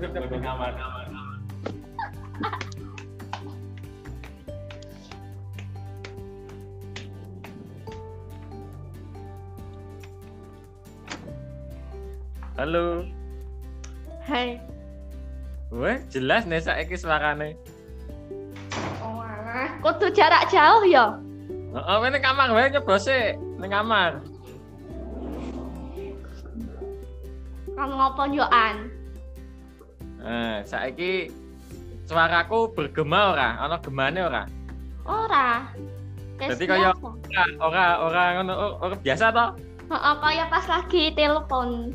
Halo. hai. Wah, jelas nih saiki suarane. Oh. Kudu jarak jauh ya. Heeh, oh, ini kamar wae sih, ning kamar. Kan ngopo yo an? Nah, saiki suaraku bergema ora? Ana gemane ora? Ora. Jadi kaya-. Ora, ora, ora ngono, ora- biasa toh? Heeh, kaya pas lagi telepon.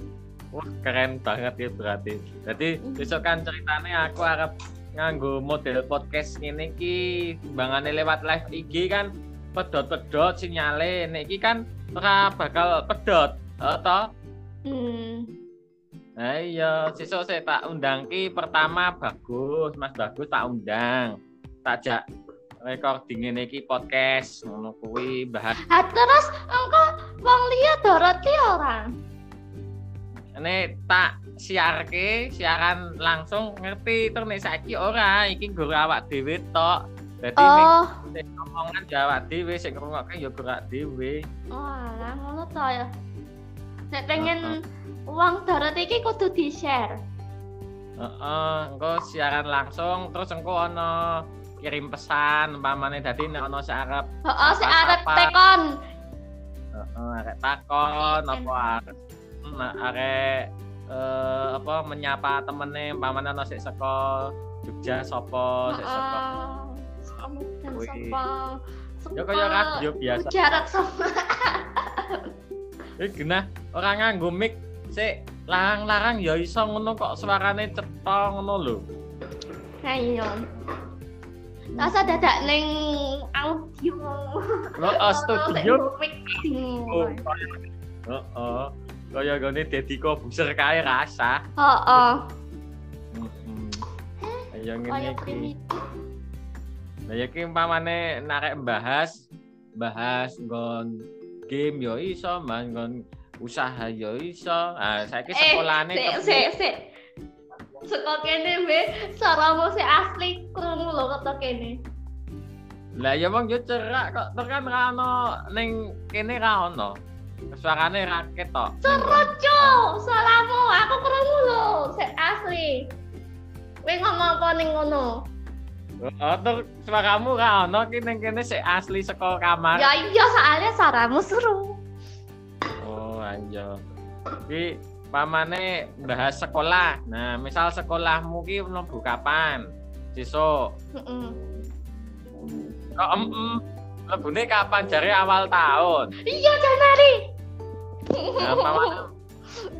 Wah, keren banget ya berarti. Jadi besok kan ceritanya aku harap nganggo model podcast ini ki timbangane lewat live IG kan pedot-pedot sinyale nek iki kan ora bakal pedot atau Hmm. Nah iya, sesuk saya tak undang ki pertama bagus, Mas Bagus tak undang. Tak jak recording ini ki podcast ngono kuwi bahas Ah, terus engko wong liya Doroti ora? ini tak siarke siaran langsung ngerti terus nek saiki ora iki nggo awak dhewe tok. Dadi Oh, sing ngomongan ya awak dhewe sing ngrungokke ya gerak dhewe. oh alah ngono to ya. Nek pengen uang Doroti iki kudu di-share. Heeh, engko siaran langsung terus engko ana kirim pesan umpamane dadi nek ana sarep Heeh, sik arep tekon. Heeh, arek takon apa arek nah, arek eh, apa menyapa temene umpamane ana sik saka Jogja sapa sik saka Wih. sapa? ya kaya radio biasa Jarak sama. iki genah ora nganggo mic sik larang-larang ya iso ngono kok suarane cetha ngono lho Ayo. Rasa dadak ning audio. lo oh, studio Mixing. oh heeh kaya gone Deddy Kobuser kae rasa Heeh. ayo ngene iki. Nah, ya ki umpamane narek bahas bahas nggon game yo iso, usaha yo iso. Ah, saiki sekolahane Eh, kepiye? sik sik. Saka kene we, suaramu sik asli krungu lho kata kene. Lah ya wong yo cerak kok tekan ra ono ning kene ra ono. Suarane raket tok. Seroco, suaramu aku krungu lho, sik asli. Kowe ngomong apa ning ngono? Oh, tur suaramu ra ono ki ning kene sik asli saka kamar. Ya iya soalnya suaramu seru. Oh, anjo. Ki pamane bahas sekolah. Nah, misal sekolahmu ki mlebu kapan? Sesuk. Heeh. Kok em em lebune kapan jare awal tahun. Iya Januari. Nah, pamane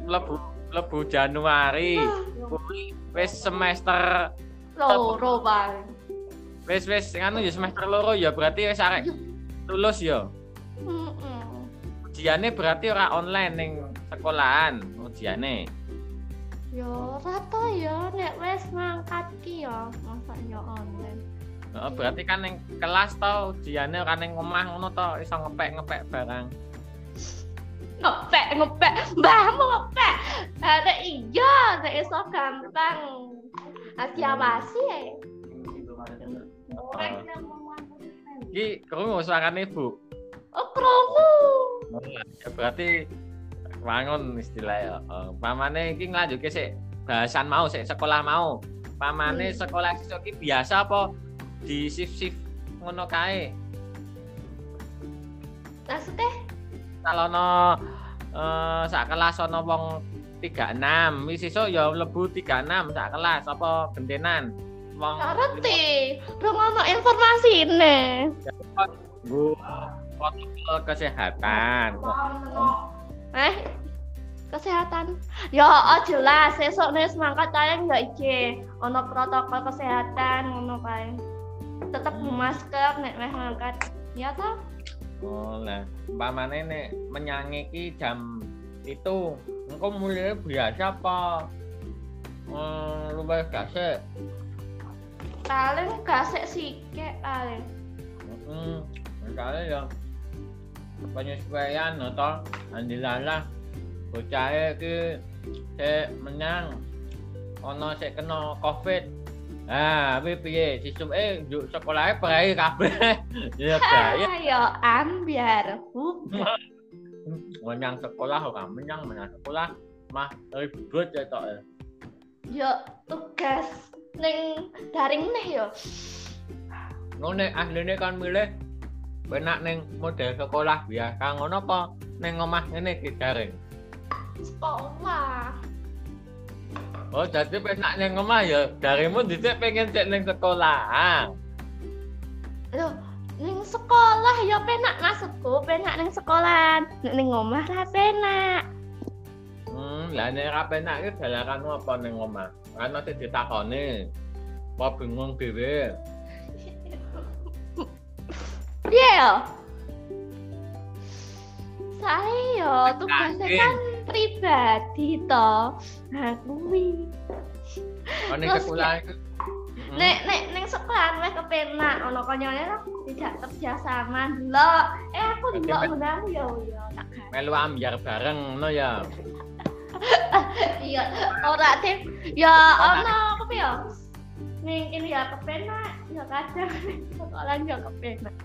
lebu lebu Januari. Kuwi wis semester Loro bang. Wis wis nganu ya semester loro ya berarti wis arek lulus ya. Heeh. Ujiane berarti ora online ning sekolahan ujiane. Yo rata ya nek wis mangkat ki ya masa yo online. Heeh, berarti kan ning kelas to ujiane ora ning omah ngono to iso ngepek-ngepek barang. Ngepek ngepek, mbahmu ngepek. Ada iya, nek iso gampang. Asiawasi ya. Orang yang Ki krungu suarane Bu. Oh, krungu. Ya berarti wangun istilah ya. Oh, pamane iki nglanjutke sik bahasan mau sik sekolah mau. Pamane Hmm. sekolah siswa ki biasa apa di shift-shift ngono kae. Maksudnya? Kalau no eh sak kelas ana wong 36, wis sesuk ya mlebu 36 sak kelas apa gentenan. Wong Ngerti. Belum ono informasi ini. nggo protokol kesehatan. Eh, kesehatan. Ya, oh jelas. Esok nih semangkat kalian nggak ije. Ono protokol kesehatan, ngono kae. Tetap masker nek meh ngangkat. Ya toh? Oh lah, umpamane nek menyangi ki jam itu, engko mulai biasa apa? Hmm, luwih gasek. Paling gasek sikek paling. Heeh. Makanya ya penyesuaian atau andilalah bocah iki sik menang ono sik kena covid Ah, tapi piye? Sisuke njuk sekolahe prae kabeh. Ya gaya. Ayo ambiar. Menyang sekolah ora menyang menyang sekolah mah ribet ya tok. Yo tugas ning daring nih yo. Ngene ahline kan milih penak ning model sekolah biasa ngono apa ning omah ngene iki daring. Sekolah. Oh, jadi penak ning omah ya darimu dhisik pengen cek ning sekolah. Ah. Aduh, ning sekolah ya penak maksudku, penak ning sekolah. Nek ning omah ra penak. Hmm, lah nek ra penak iki dalaranmu apa ning omah? Kan nanti ditakoni. Apa bingung dhewe? Piye yo? Saya yo tugasnya kan pribadi to. Nah, kuwi. Oh, ning sekolah. Hmm. Nek nek ning sekolah wis kepenak ono konyone tidak kerja sama delok. Eh aku delok men- menang yo yo melu ambyar bareng ngono ya. Iya, ora tim. Ya ono apa ya? Ning ini ya kepenak, ya kadang ning sekolah yo kepenak.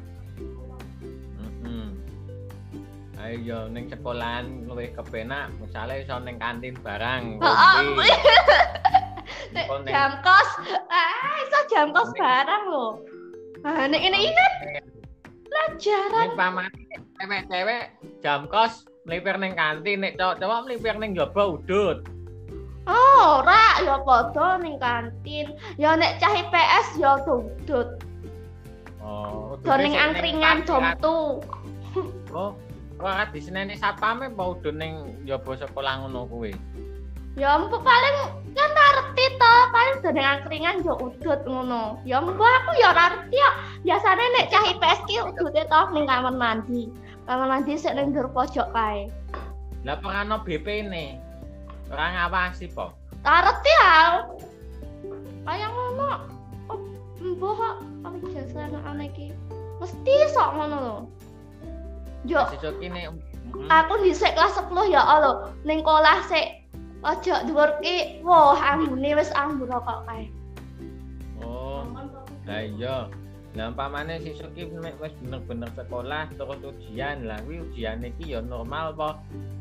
Ayo ning sekolahan luwih kepenak, misale iso ning kantin barang. Heeh. jam kos, ah iso jam kos barang lho. Ah nek ini ingat pelajaran Ning pamane cewek-cewek jam kos melipir ning kantin, nek cowok-cowok melipir ning njaba udut. Oh, ora ya padha ning kantin. Ya nek cah IPS ya dudut. Oh, Do ning angkringan jam jam tu. Oh, ora diseneni satpame apa udut ning njaba sekolah ngono kuwi. Ya empu paling kan ngerti to, paling do ning angkringan yo udut ngono. Ya empu aku ya ora ngerti ya. Biasane nek cah IPS ki udute to ning kamar mandi. Kamar mandi sik ning pojok kae. Lah perano BP ne. Ora ngawasi po. Tak ngerti ya. Kayak ngono. Mbah kok apa jasa anak iki. Mesti sok ngono lho. Yo, aku dhisik kelas 10 ya Allah ning sekolah sik ojo dhuwur ki wah ambune wis ambur kok kae Oh, lah iya. Lah umpamane sesuk ki nek wis bener-bener sekolah terus ujian lah kuwi ujian iki ya normal apa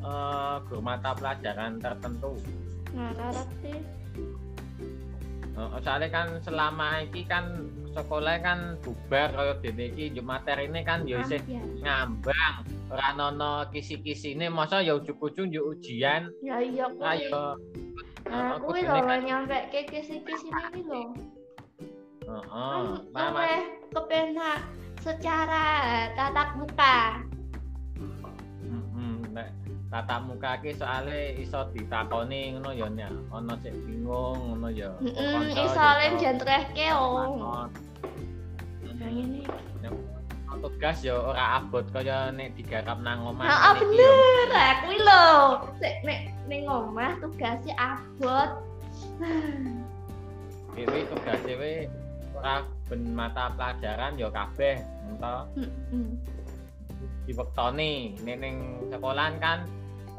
eh gur mata pelajaran tertentu. nah Oh, soalnya kan selama iki kan sekolah kan bubar kaya dene iki yo materine kan yo isih ngambang ora ono kisi-kisine masa ya ujug-ujug yo ujian? Ya iya kuwi. Ayo. Nah kuwi lho kan- nyampe ke kisi-kisi ini lho heeh kan Mama oleh kepenak secara tatap muka heeh nek tatap muka ki soalnya iso ditakoni ngono ya nek ana sik bingung ngono ya heeh iso ya lem iso jentrehke om takon. yang ini Nek tugas ya ora abot kaya nek digarap nang omah iki ya. bener, kuwi lho. Sik nek ning omah tugasnya abot. Dewe tugas dewe ora ben mata pelajaran ya kabeh ento Heeh. diwektoni ning sekolahan kan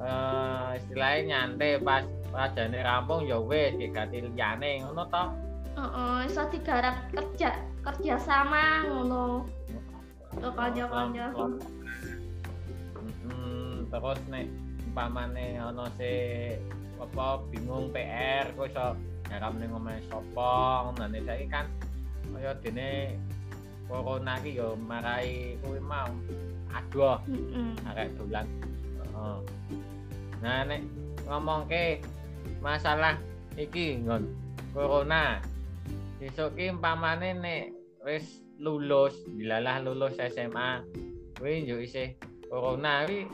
eh istilahnya nyantai pas pelajarane rampung ya wis diganti liyane ngono to Heeh, iso digarap kerja kerja sama ngono. Kanca-kanca. Terus nek umpamane ana sik apa bingung PR kok iso garap ning omahe sapa ngono saiki kan kaya dene corona iki ya marai kuwi mau. Aduh. Heeh. arek dolan. Heeh. nah nek ngomongke masalah iki ngon. Corona. Besok ki umpamane nek wis lulus dilalah lulus SMA kuwi yo isih corona. Kuwi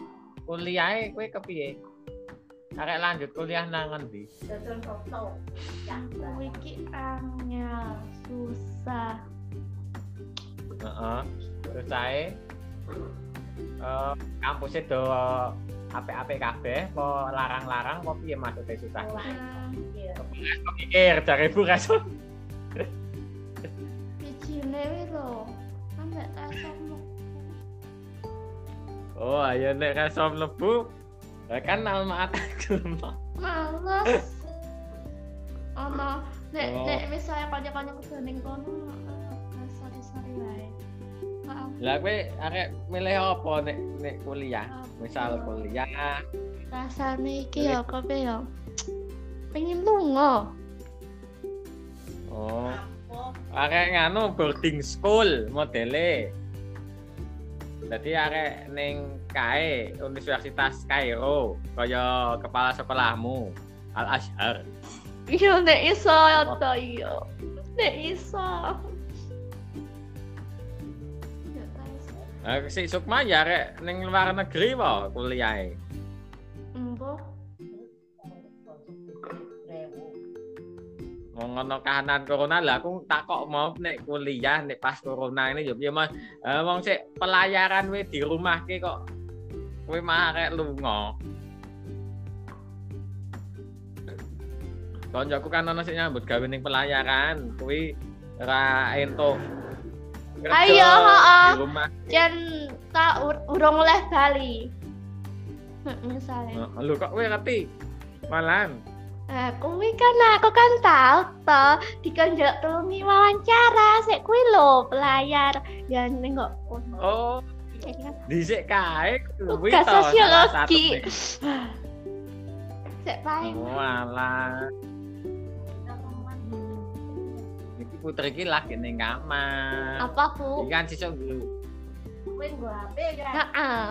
kuliahe kuwi kepiye arek lanjut kuliah nang ngendi? Kuwi iki angel, susah. heeh. Terus ae eh kampusnya do apik-apik kabeh apa larang-larang apa piye maksudnya susah? Nah, mikir cari bu rasul bijine wi lho. Ambek rasa Oh, ayo nek rasa mlebu ya kan alma ata gelem. Males. Ono nek Oh. nek misalnya kanca-kanca kudu kono ah, sari-sari wae. Maaf. Lah kowe arek milih apa nek nek kuliah? Misal kuliah, rasane iki ya kabeh ya pengen lunga oh, arek nganu boarding school modele. Jadi arek ning KAE Universitas Kairo kaya kepala sekolahmu Al Azhar. iya nek iso ya to iya nek iso ta, iso. Eh, si Sukma ya arek ning luar negeri wae kuliahe. Embo. Wong ngono kahanan corona lah aku takok mau nek kuliah nek pas corona ini yo piye Mas. Eh wong sik pelayaran we di rumah ke kok kowe mah arek lunga. Koncoku kan ono sik nyambut gawe ning pelayaran, kuwi ora entuk. Ayo, heeh. Jan tak ur- urung oleh Bali. Misalnya. Lho kok kowe ngerti? Malan. Nah, kuwi kan aku kan tahu toh dikanjak tulungi wawancara sik kuwi lho pelayar ya ning kok Oh, dhisik kae kuwi to sosiologi. sik pae. Oh, alah. Iki putri iki lagi ning kamar. Apa, Bu? Iki kan sesuk Kowe nggo HP ya. Heeh.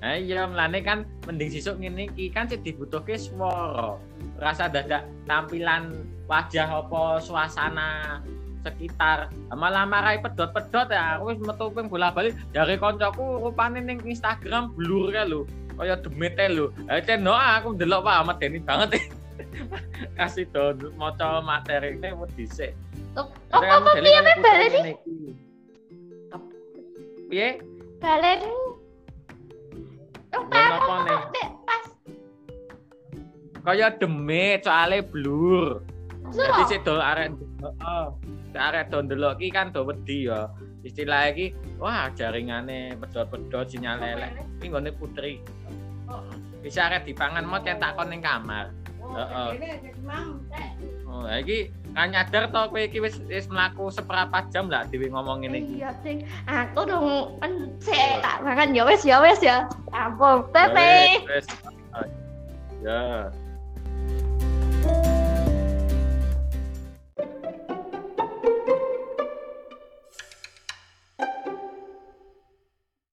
Eh iya mlane kan mending sesuk ngene iki kan sing dibutuhke swara. Rasa dadak tampilan wajah apa suasana sekitar malah marai pedot-pedot ya aku wis metu ping bola-balik dari koncoku rupane ning Instagram blur ya lho kaya demete lho eh ceno aku ndelok Pak Ahmad Deni banget kasih do maca materi ini mau dhisik Apa apa piye ngene iki. Piye? Oh, Balen apa? Nek pas Kaya demit soalnya blur. Jadi Suruh. sik do arek heeh. Arek do ndelok iki kan do wedi ya. Istilah iki wah jaringane pedot-pedot sinyal elek. Iki nggone putri. Bisa arek dipangan mau cetak kon ning kamar. Oh, Heeh. Eh, Oh, iki kan nyadar to kowe iki wis wis mlaku seperempat jam lah dhewe ngomong ngene iki. Iya, Ding. Aku dong kan sik tak makan ya wis ya wis ya. Ampun, Ya Pepe. wis, wis. Ya.